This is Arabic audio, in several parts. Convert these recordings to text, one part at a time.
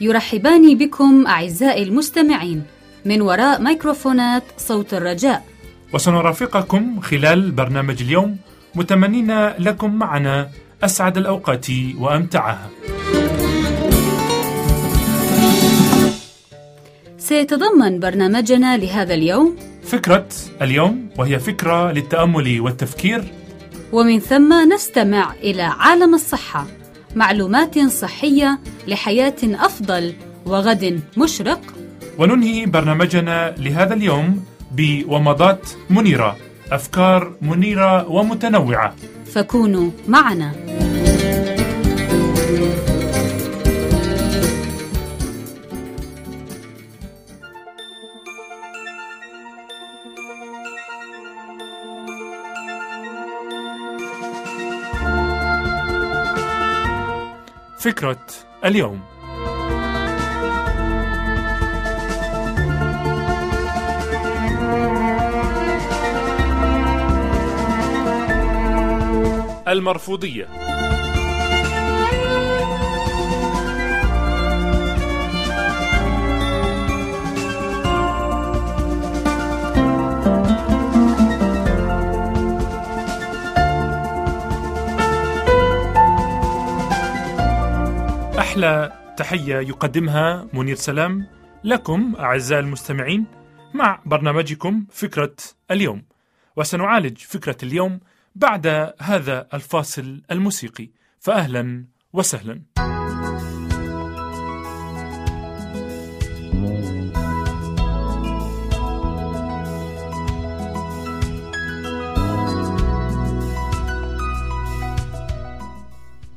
يرحبان بكم أعزائي المستمعين. من وراء ميكروفونات صوت الرجاء. وسنرافقكم خلال برنامج اليوم متمنين لكم معنا أسعد الأوقات وأمتعها. سيتضمن برنامجنا لهذا اليوم فكرة اليوم وهي فكرة للتأمل والتفكير. ومن ثم نستمع إلى عالم الصحة معلومات صحية لحياة أفضل وغد مشرق. وننهي برنامجنا لهذا اليوم بومضات منيرة أفكار منيرة ومتنوعة. فكونوا معنا. فكرة اليوم. المرفوضية. أحلى تحية يقدمها منير سلام لكم أعزائي المستمعين مع برنامجكم فكرة اليوم وسنعالج فكرة اليوم بعد هذا الفاصل الموسيقي. فأهلا وسهلا.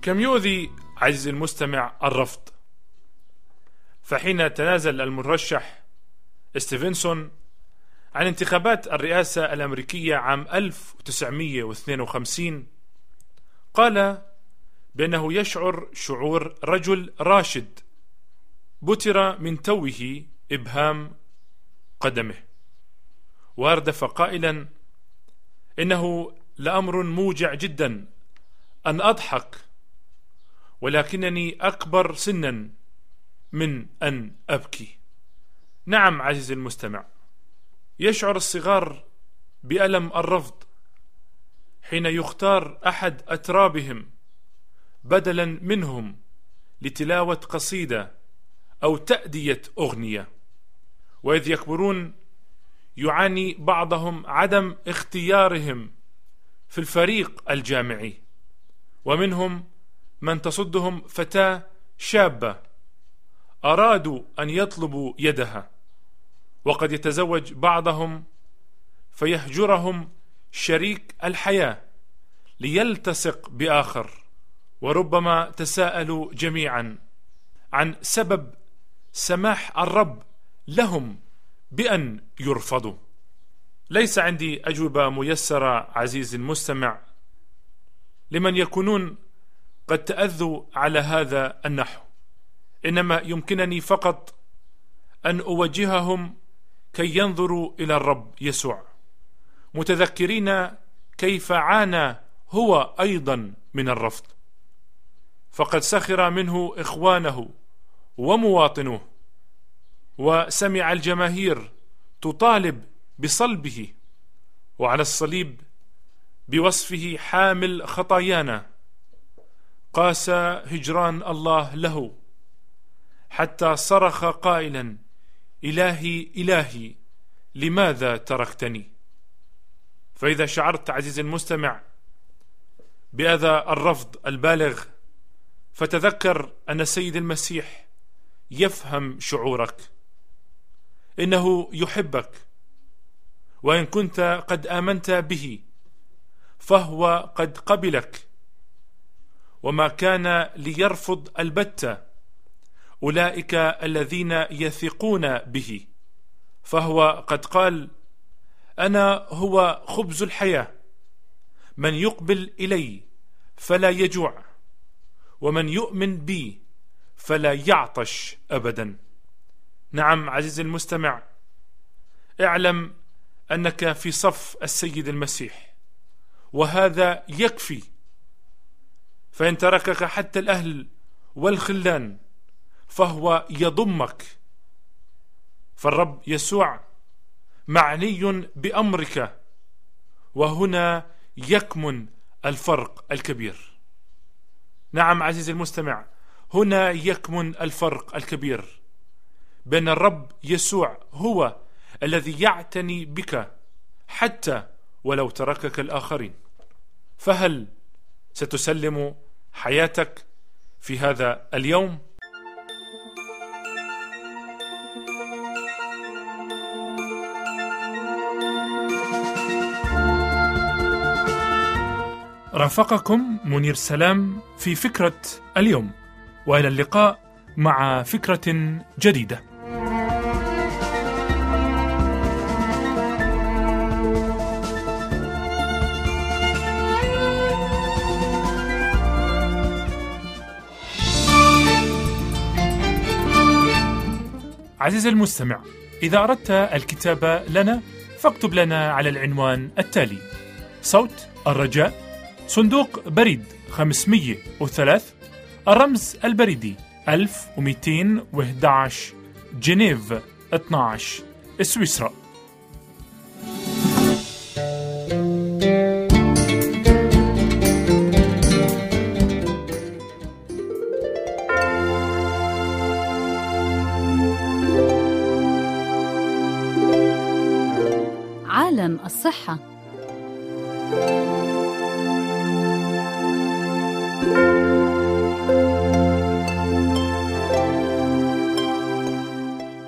كم يؤذي عزيزي المستمع الرفض. فحين تنازل المرشح ستيفنسون عن انتخابات الرئاسة الأمريكية عام 1952 قال بأنه يشعر شعور رجل راشد بتر من توه إبهام قدمه. وأردف قائلا إنه لأمر موجع جدا أن أضحك ولكنني أكبر سنا من أن أبكي. نعم عزيزي المستمع يشعر الصغار بألم الرفض حين يختار أحد أترابهم بدلا منهم لتلاوة قصيدة أو تأدية أغنية. وإذ يكبرون يعاني بعضهم عدم اختيارهم في الفريق الجامعي ومنهم من تصدهم فتاة شابة أرادوا أن يطلبوا يدها وقد يتزوج بعضهم فيهجرهم شريك الحياة ليلتصق بآخر وربما تساءلوا جميعا عن سبب سماح الرب لهم بأن يرفضوا. ليس عندي أجوبة ميسرة عزيزي المستمع لمن يكونون قد تأذوا على هذا النحو. إنما يمكنني فقط أن أوجههم كي ينظروا إلى الرب يسوع. متذكرين كيف عانى هو أيضا من الرفض. فقد سخر منه إخوانه ومواطنوه وسمع الجماهير تطالب بصلبه وعلى الصليب بوصفه حامل خطايانا. قاس هجران الله له حتى صرخ قائلا إلهي إلهي لماذا تركتني؟ فإذا شعرت عزيزي المستمع بأذى الرفض البالغ فتذكر أن السيد المسيح يفهم شعورك إنه يحبك وإن كنت قد آمنت به فهو قد قبلك. وما كان ليرفض البتة أولئك الذين يثقون به. فهو قد قال أنا هو خبز الحياة من يقبل إلي فلا يجوع ومن يؤمن بي فلا يعطش ابدا. نعم عزيزي المستمع اعلم أنك في صف السيد المسيح وهذا يكفي فإن تركك حتى الأهل والخلان فهو يضمك. فالرب يسوع معني بأمرك وهنا يكمن الفرق الكبير. نعم عزيزي المستمع هنا يكمن الفرق الكبير بين الرب يسوع هو الذي يعتني بك حتى ولو تركك الآخرين. فهل ستسلم حياتك في هذا اليوم. رافقكم منير سلام في فكرة اليوم وإلى اللقاء مع فكرة جديدة. عزيزي المستمع إذا أردت الكتابة لنا فاكتب لنا على العنوان التالي صوت الرجاء صندوق بريد 503 الرمز البريدي 1211 جنيف 12 سويسرا. الصحة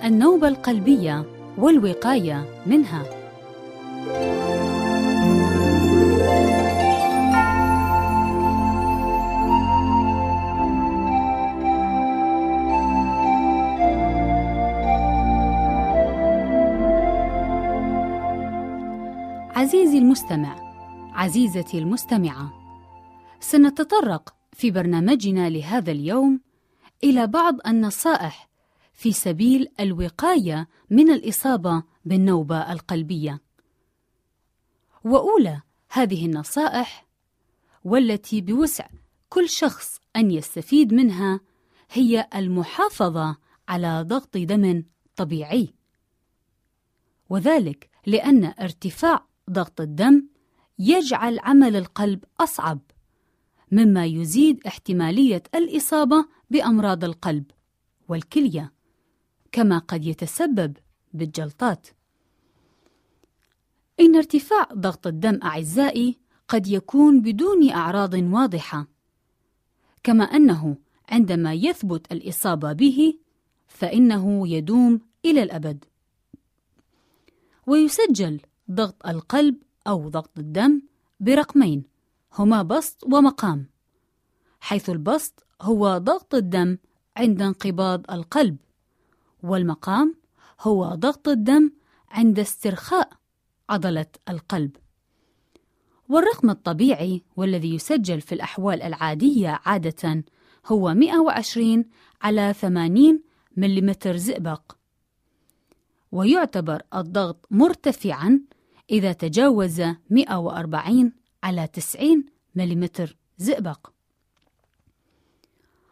النوبة القلبية والوقاية منها. عزيزي المستمع عزيزتي المستمعة سنتطرق في برنامجنا لهذا اليوم إلى بعض النصائح في سبيل الوقاية من الإصابة بالنوبة القلبية. وأولى هذه النصائح والتي بوسع كل شخص أن يستفيد منها هي المحافظة على ضغط دم طبيعي. وذلك لأن ارتفاع ضغط الدم يجعل عمل القلب أصعب مما يزيد احتمالية الإصابة بأمراض القلب والكلية كما قد يتسبب بالجلطات. إن ارتفاع ضغط الدم أعزائي قد يكون بدون أعراض واضحة كما أنه عندما يثبت الإصابة به فإنه يدوم إلى الأبد. ويسجل ضغط القلب أو ضغط الدم برقمين هما بسط ومقام حيث البسط هو ضغط الدم عند انقباض القلب والمقام هو ضغط الدم عند استرخاء عضلة القلب. والرقم الطبيعي والذي يسجل في الأحوال العادية عادة هو 120 على 80 ملم زئبق. ويعتبر الضغط مرتفعا إذا تجاوز 140 على 90 ملم زئبق.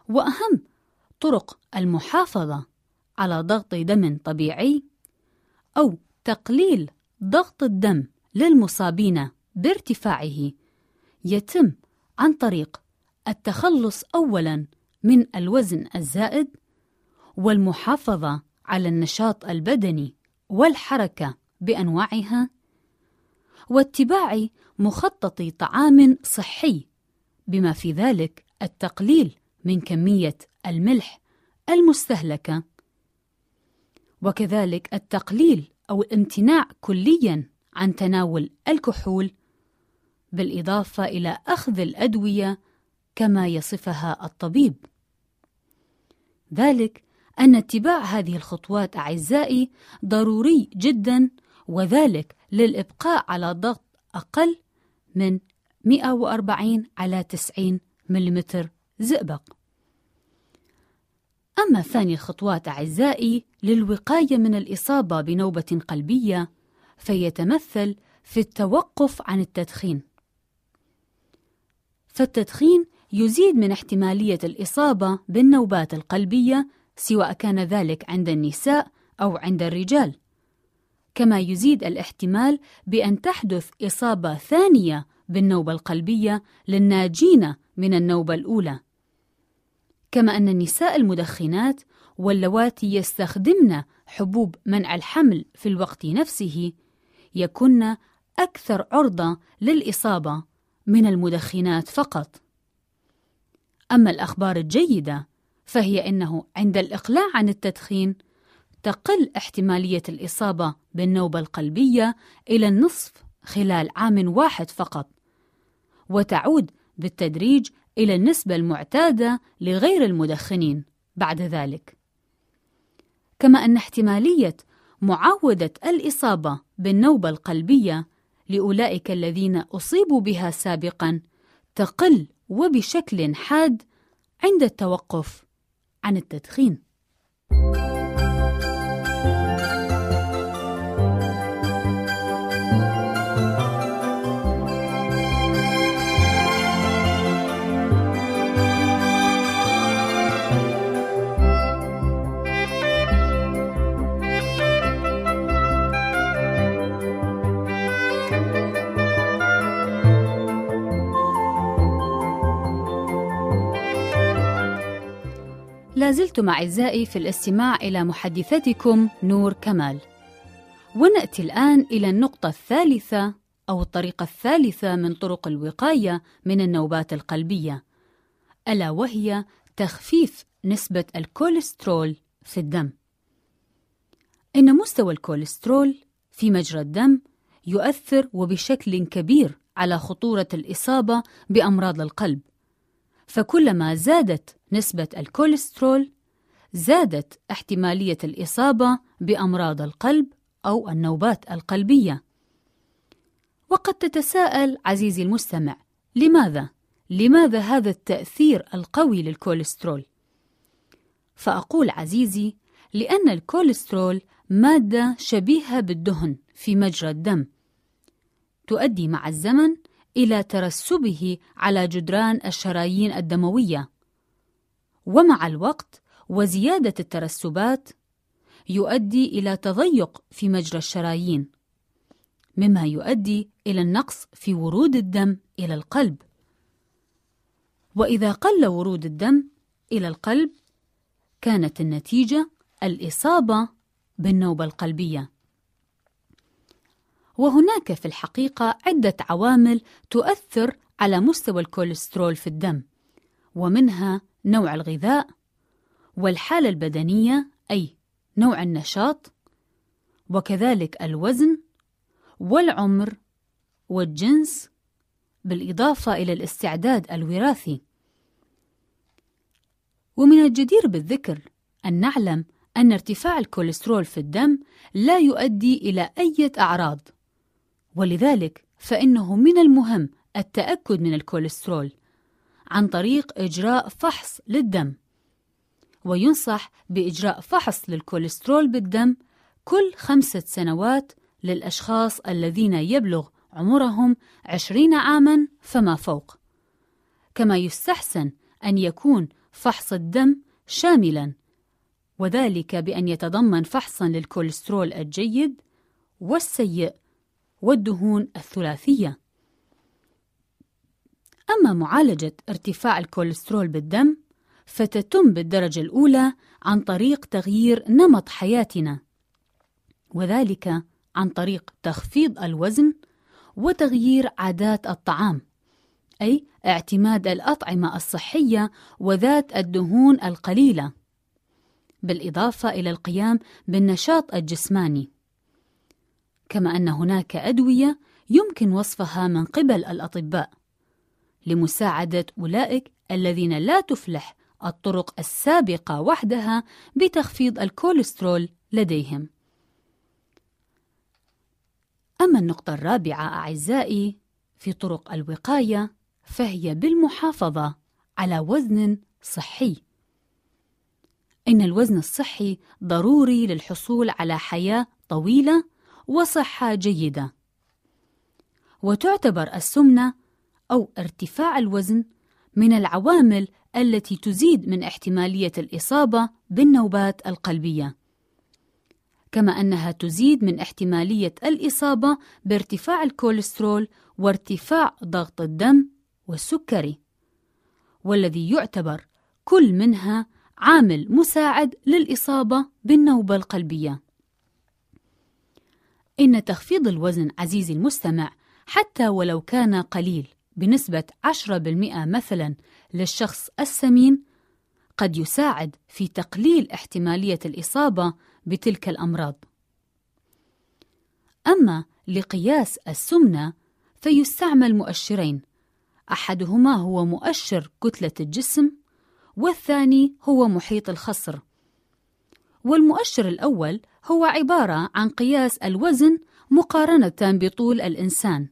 وأهم طرق المحافظة على ضغط دم طبيعي أو تقليل ضغط الدم للمصابين بارتفاعه يتم عن طريق التخلص أولاً من الوزن الزائد والمحافظة على النشاط البدني والحركة بأنواعها واتباع مخطط طعام صحي بما في ذلك التقليل من كمية الملح المستهلكة. وكذلك التقليل أو الامتناع كليا عن تناول الكحول بالإضافة إلى أخذ الأدوية كما يصفها الطبيب. ذلك أن اتباع هذه الخطوات أعزائي ضروري جدا وذلك للإبقاء على ضغط أقل من 140 على 90 ملم زئبق. أما ثاني الخطوات أعزائي للوقاية من الإصابة بنوبة قلبية فيتمثل في التوقف عن التدخين. فالتدخين يزيد من احتمالية الإصابة بالنوبات القلبية سواء كان ذلك عند النساء أو عند الرجال. كما يزيد الاحتمال بأن تحدث إصابة ثانية بالنوبة القلبية للناجين من النوبة الأولى كما أن النساء المدخنات واللواتي يستخدمن حبوب منع الحمل في الوقت نفسه يكن أكثر عرضة للإصابة من المدخنات فقط. أما الأخبار الجيدة فهي أنه عند الإقلاع عن التدخين تقل احتمالية الإصابة بالنوبة القلبية إلى النصف خلال عام واحد فقط، وتعود بالتدريج إلى النسبة المعتادة لغير المدخنين بعد ذلك. كما أن احتمالية معاودة الإصابة بالنوبة القلبية لأولئك الذين أصيبوا بها سابقا تقل وبشكل حاد عند التوقف عن التدخين. لازلتم أعزائي في الاستماع إلى محدثتكم نور كمال. ونأتي الآن إلى النقطة الثالثة أو الطريقة الثالثة من طرق الوقاية من النوبات القلبية ألا وهي تخفيف نسبة الكوليسترول في الدم. إن مستوى الكوليسترول في مجرى الدم يؤثر وبشكل كبير على خطورة الإصابة بأمراض القلب. فكلما زادت نسبة الكوليسترول زادت احتمالية الإصابة بأمراض القلب أو النوبات القلبية. وقد تتساءل عزيزي المستمع: لماذا؟ لماذا هذا التأثير القوي للكوليسترول؟ فأقول عزيزي: لأن الكوليسترول مادة شبيهة بالدهن في مجرى الدم، تؤدي مع الزمن إلى ترسبه على جدران الشرايين الدموية. ومع الوقت وزيادة الترسبات يؤدي إلى تضيق في مجرى الشرايين مما يؤدي إلى النقص في ورود الدم إلى القلب. وإذا قل ورود الدم إلى القلب كانت النتيجة الإصابة بالنوبة القلبية. وهناك في الحقيقة عدة عوامل تؤثر على مستوى الكوليسترول في الدم ومنها نوع الغذاء والحالة البدنية أي نوع النشاط وكذلك الوزن والعمر والجنس بالإضافة إلى الاستعداد الوراثي. ومن الجدير بالذكر أن نعلم أن ارتفاع الكوليسترول في الدم لا يؤدي إلى أي أعراض. ولذلك فإنه من المهم التأكد من الكوليسترول عن طريق إجراء فحص للدم. وينصح بإجراء فحص للكوليسترول بالدم كل خمسة سنوات للأشخاص الذين يبلغ عمرهم عشرين عاما فما فوق. كما يستحسن أن يكون فحص الدم شاملا وذلك بأن يتضمن فحصا للكوليسترول الجيد والسيء والدهون الثلاثية. أما معالجة ارتفاع الكوليسترول بالدم فتتم بالدرجة الأولى عن طريق تغيير نمط حياتنا، وذلك عن طريق تخفيض الوزن وتغيير عادات الطعام، أي اعتماد الأطعمة الصحية وذات الدهون القليلة، بالإضافة إلى القيام بالنشاط الجسماني. كما أن هناك أدوية يمكن وصفها من قبل الأطباء لمساعدة أولئك الذين لا تفلح الطرق السابقة وحدها بتخفيض الكوليسترول لديهم. أما النقطة الرابعة أعزائي في طرق الوقاية فهي بالمحافظة على وزن صحي. إن الوزن الصحي ضروري للحصول على حياة طويلة وصحة جيدة. وتعتبر السمنة أو ارتفاع الوزن من العوامل التي تزيد من احتمالية الإصابة بالنوبات القلبية. كما أنها تزيد من احتمالية الإصابة بارتفاع الكوليسترول وارتفاع ضغط الدم والسكري. والذي يعتبر كل منها عامل مساعد للإصابة بالنوبة القلبية. إن تخفيض الوزن عزيزي المستمع حتى ولو كان قليل بنسبة 10% مثلا للشخص السمين قد يساعد في تقليل احتمالية الإصابة بتلك الأمراض. أما لقياس السمنة فيستعمل مؤشرين أحدهما هو مؤشر كتلة الجسم والثاني هو محيط الخصر والمؤشر الأول هو عبارة عن قياس الوزن مقارنة بطول الإنسان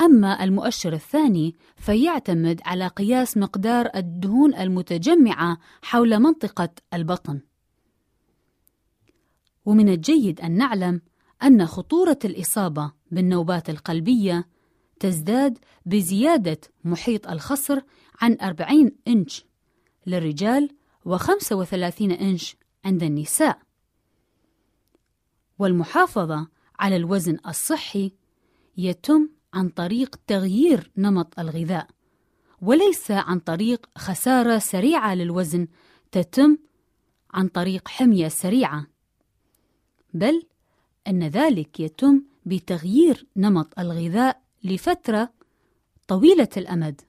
أما المؤشر الثاني فيعتمد على قياس مقدار الدهون المتجمعة حول منطقة البطن. ومن الجيد أن نعلم أن خطورة الإصابة بالنوبات القلبية تزداد بزيادة محيط الخصر عن 40 إنش للرجال و35 إنش عند النساء. والمحافظة على الوزن الصحي يتم عن طريق تغيير نمط الغذاء وليس عن طريق خسارة سريعة للوزن تتم عن طريق حمية سريعة بل أن ذلك يتم بتغيير نمط الغذاء لفترة طويلة الأمد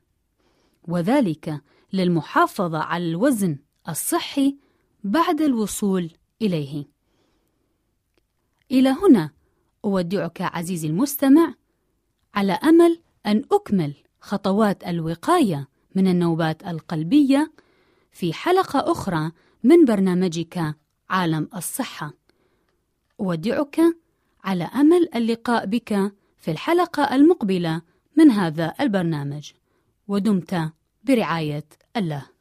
وذلك للمحافظة على الوزن الصحي بعد الوصول إليه. إلى هنا. أودعك عزيزي المستمع على أمل أن أكمل خطوات الوقاية من النوبات القلبية في حلقة أخرى من برنامجك عالم الصحة. أودعك على أمل اللقاء بك في الحلقة المقبلة من هذا البرنامج. ودمت برعاية الله.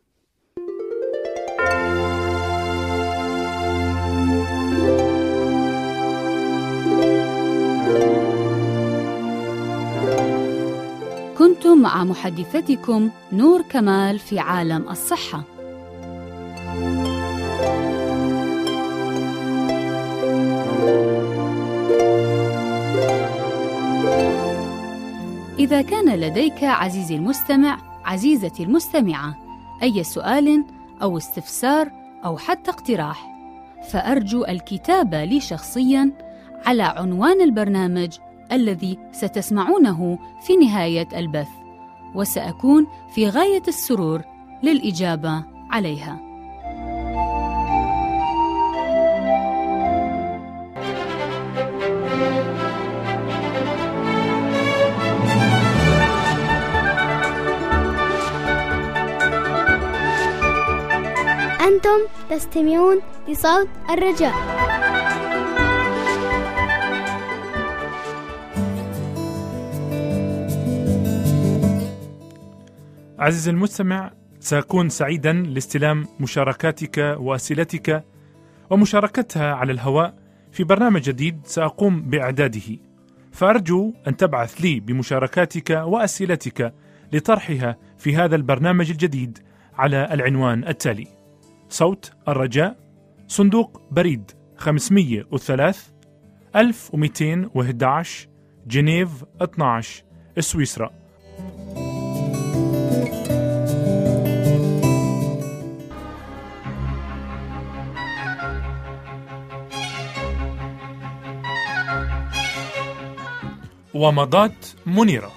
كنتم مع محدثتكم نور كمال في عالم الصحة. إذا كان لديك عزيزي المستمع عزيزتي المستمعة أي سؤال أو استفسار أو حتى اقتراح فأرجو الكتابة لي شخصيا على عنوان البرنامج الذي ستسمعونه في نهاية البث وسأكون في غاية السرور للإجابة عليها. أنتم تستمعون لصوت الرجاء. عزيزي المستمع سأكون سعيدا لاستلام مشاركاتك وأسئلتك ومشاركتها على الهواء في برنامج جديد سأقوم بإعداده. فأرجو أن تبعث لي بمشاركاتك وأسئلتك لطرحها في هذا البرنامج الجديد على العنوان التالي صوت الرجاء صندوق بريد 503 1211 جنيف 12 سويسرا. ومضات منيرة.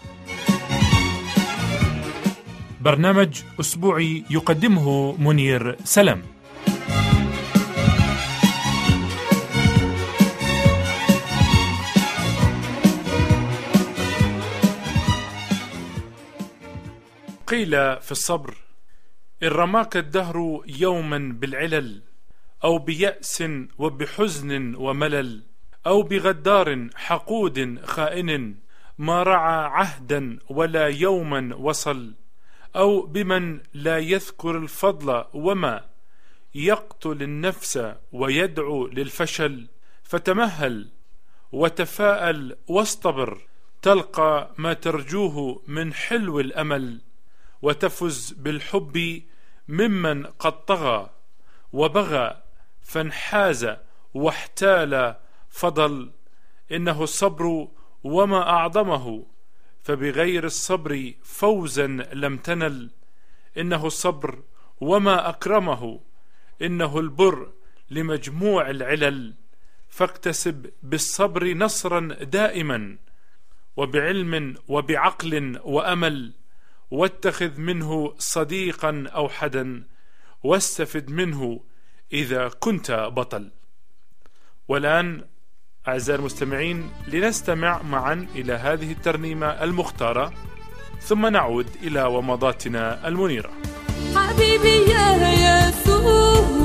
برنامج أسبوعي يقدمه منير سلام قيل في الصبر إن رماك الدهر يوما بالعلل أو بيأس وبحزن وملل. أو بغدار حقود خائن ما رعى عهدا ولا يوما وصل أو بمن لا يذكر الفضل وما يقتل النفس ويدعو للفشل فتمهل وتفاءل واصطبر تلقى ما ترجوه من حلو الأمل وتفز بالحب ممن قد طغى وبغى فانحاز واحتال فضل إنه الصبر وما أعظمه فبغير الصبر فوزا لم تنل. إنه الصبر وما أكرمه إنه البر لمجموع العلل. فاكتسب بالصبر نصرا دائما وبعلم وبعقل وأمل. واتخذ منه صديقا اوحدا واستفد منه إذا كنت بطل. والآن أعزائي المستمعين لنستمع معا إلى هذه الترنيمة المختارة ثم نعود إلى ومضاتنا المنيرة. حبيبي يا يسوعي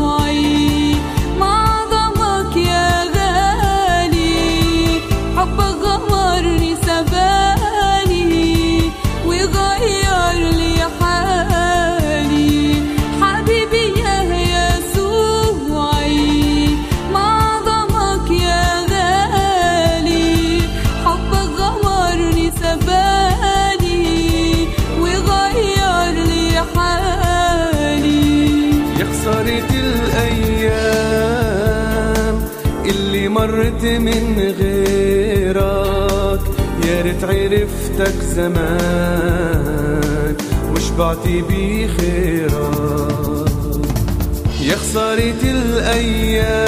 مرت من غيرك. يا ريت عرفتك زمان وشبعت بخيرك يا خسارة الأيام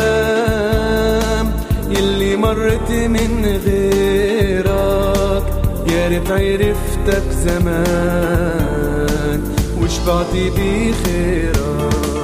يلي مرت من غيرك. يا ريت عرفتك زمان وشبعت بخيرك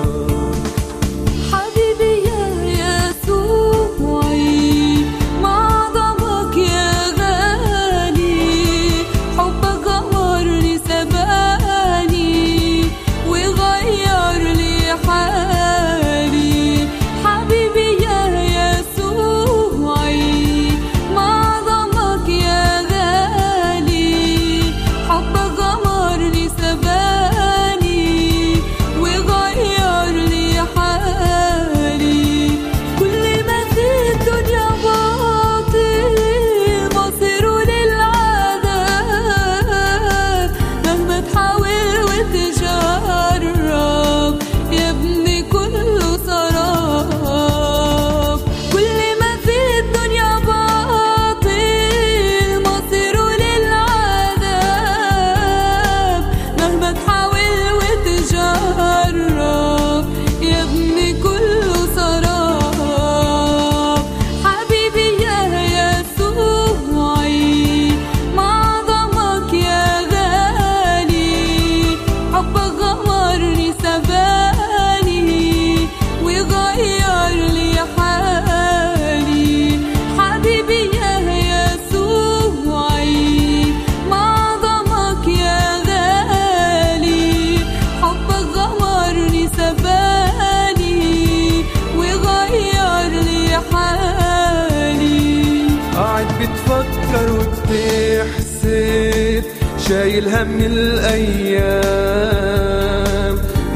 شايل هم الأيام.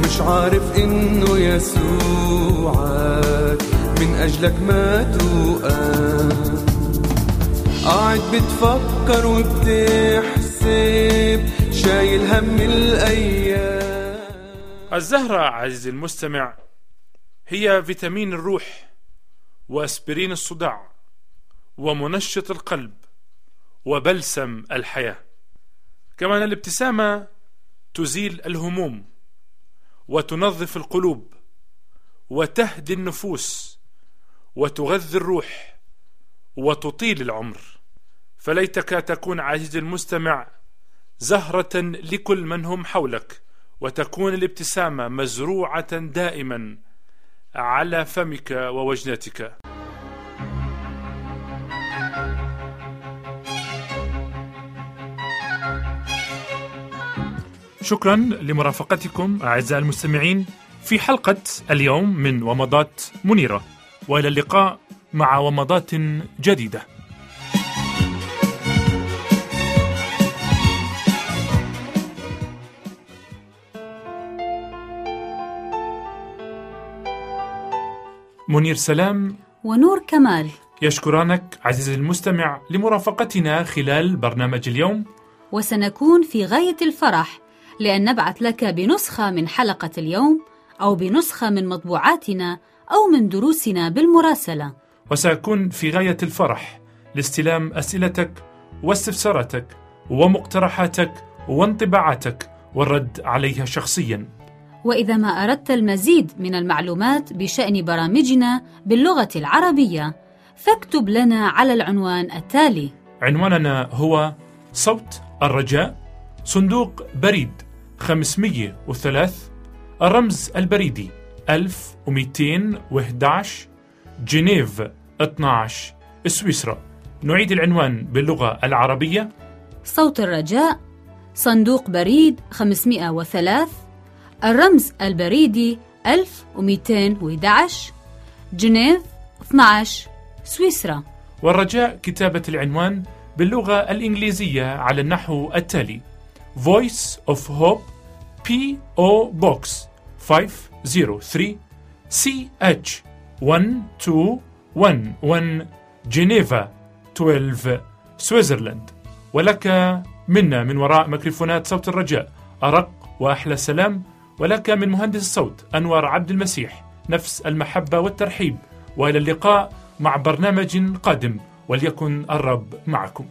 مش عارف إنه يسوعك من أجلك ما توقف. قاعد بتفكر وبتحسب شايل هم الأيام. الزهرة عزيزي المستمع هي فيتامين الروح وأسبرين الصداع ومنشط القلب وبلسم الحياة. كما أن الابتسامة تزيل الهموم وتنظف القلوب وتهدي النفوس وتغذي الروح وتطيل العمر. فليتك تكون عزيزي المستمع زهرة لكل من هم حولك وتكون الابتسامة مزروعة دائما على فمك ووجنتك. شكرا لمرافقتكم أعزائي المستمعين في حلقة اليوم من ومضات منيرة وإلى اللقاء مع ومضات جديدة. منير سلام. ونور كمال. يشكرانك عزيزي المستمع لمرافقتنا خلال برنامج اليوم. وسنكون في غاية الفرح. لأن نبعث لك بنسخة من حلقة اليوم أو بنسخة من مطبوعاتنا أو من دروسنا بالمراسلة. وسأكون في غاية الفرح لاستلام أسئلتك واستفساراتك ومقترحاتك وانطباعاتك والرد عليها شخصيا. وإذا ما أردت المزيد من المعلومات بشأن برامجنا باللغة العربية فاكتب لنا على العنوان التالي. عنواننا هو صوت الرجاء صندوق بريد 503 الرمز البريدي 1211 جنيف 12 سويسرا. نعيد العنوان باللغة العربية. صوت الرجاء صندوق بريد 503 الرمز البريدي 1211 جنيف 12 سويسرا. والرجاء كتابة العنوان باللغة الإنجليزية على النحو التالي. Voice of Hope P.O. Box 503 CH 1211 جنيفا 12 سويسرلاند ولك منا من وراء ميكروفونات صوت الرجاء أرق وأحلى سلام. ولك من مهندس الصوت أنور عبد المسيح نفس المحبة والترحيب. وإلى اللقاء مع برنامج قادم وليكن الرب معكم.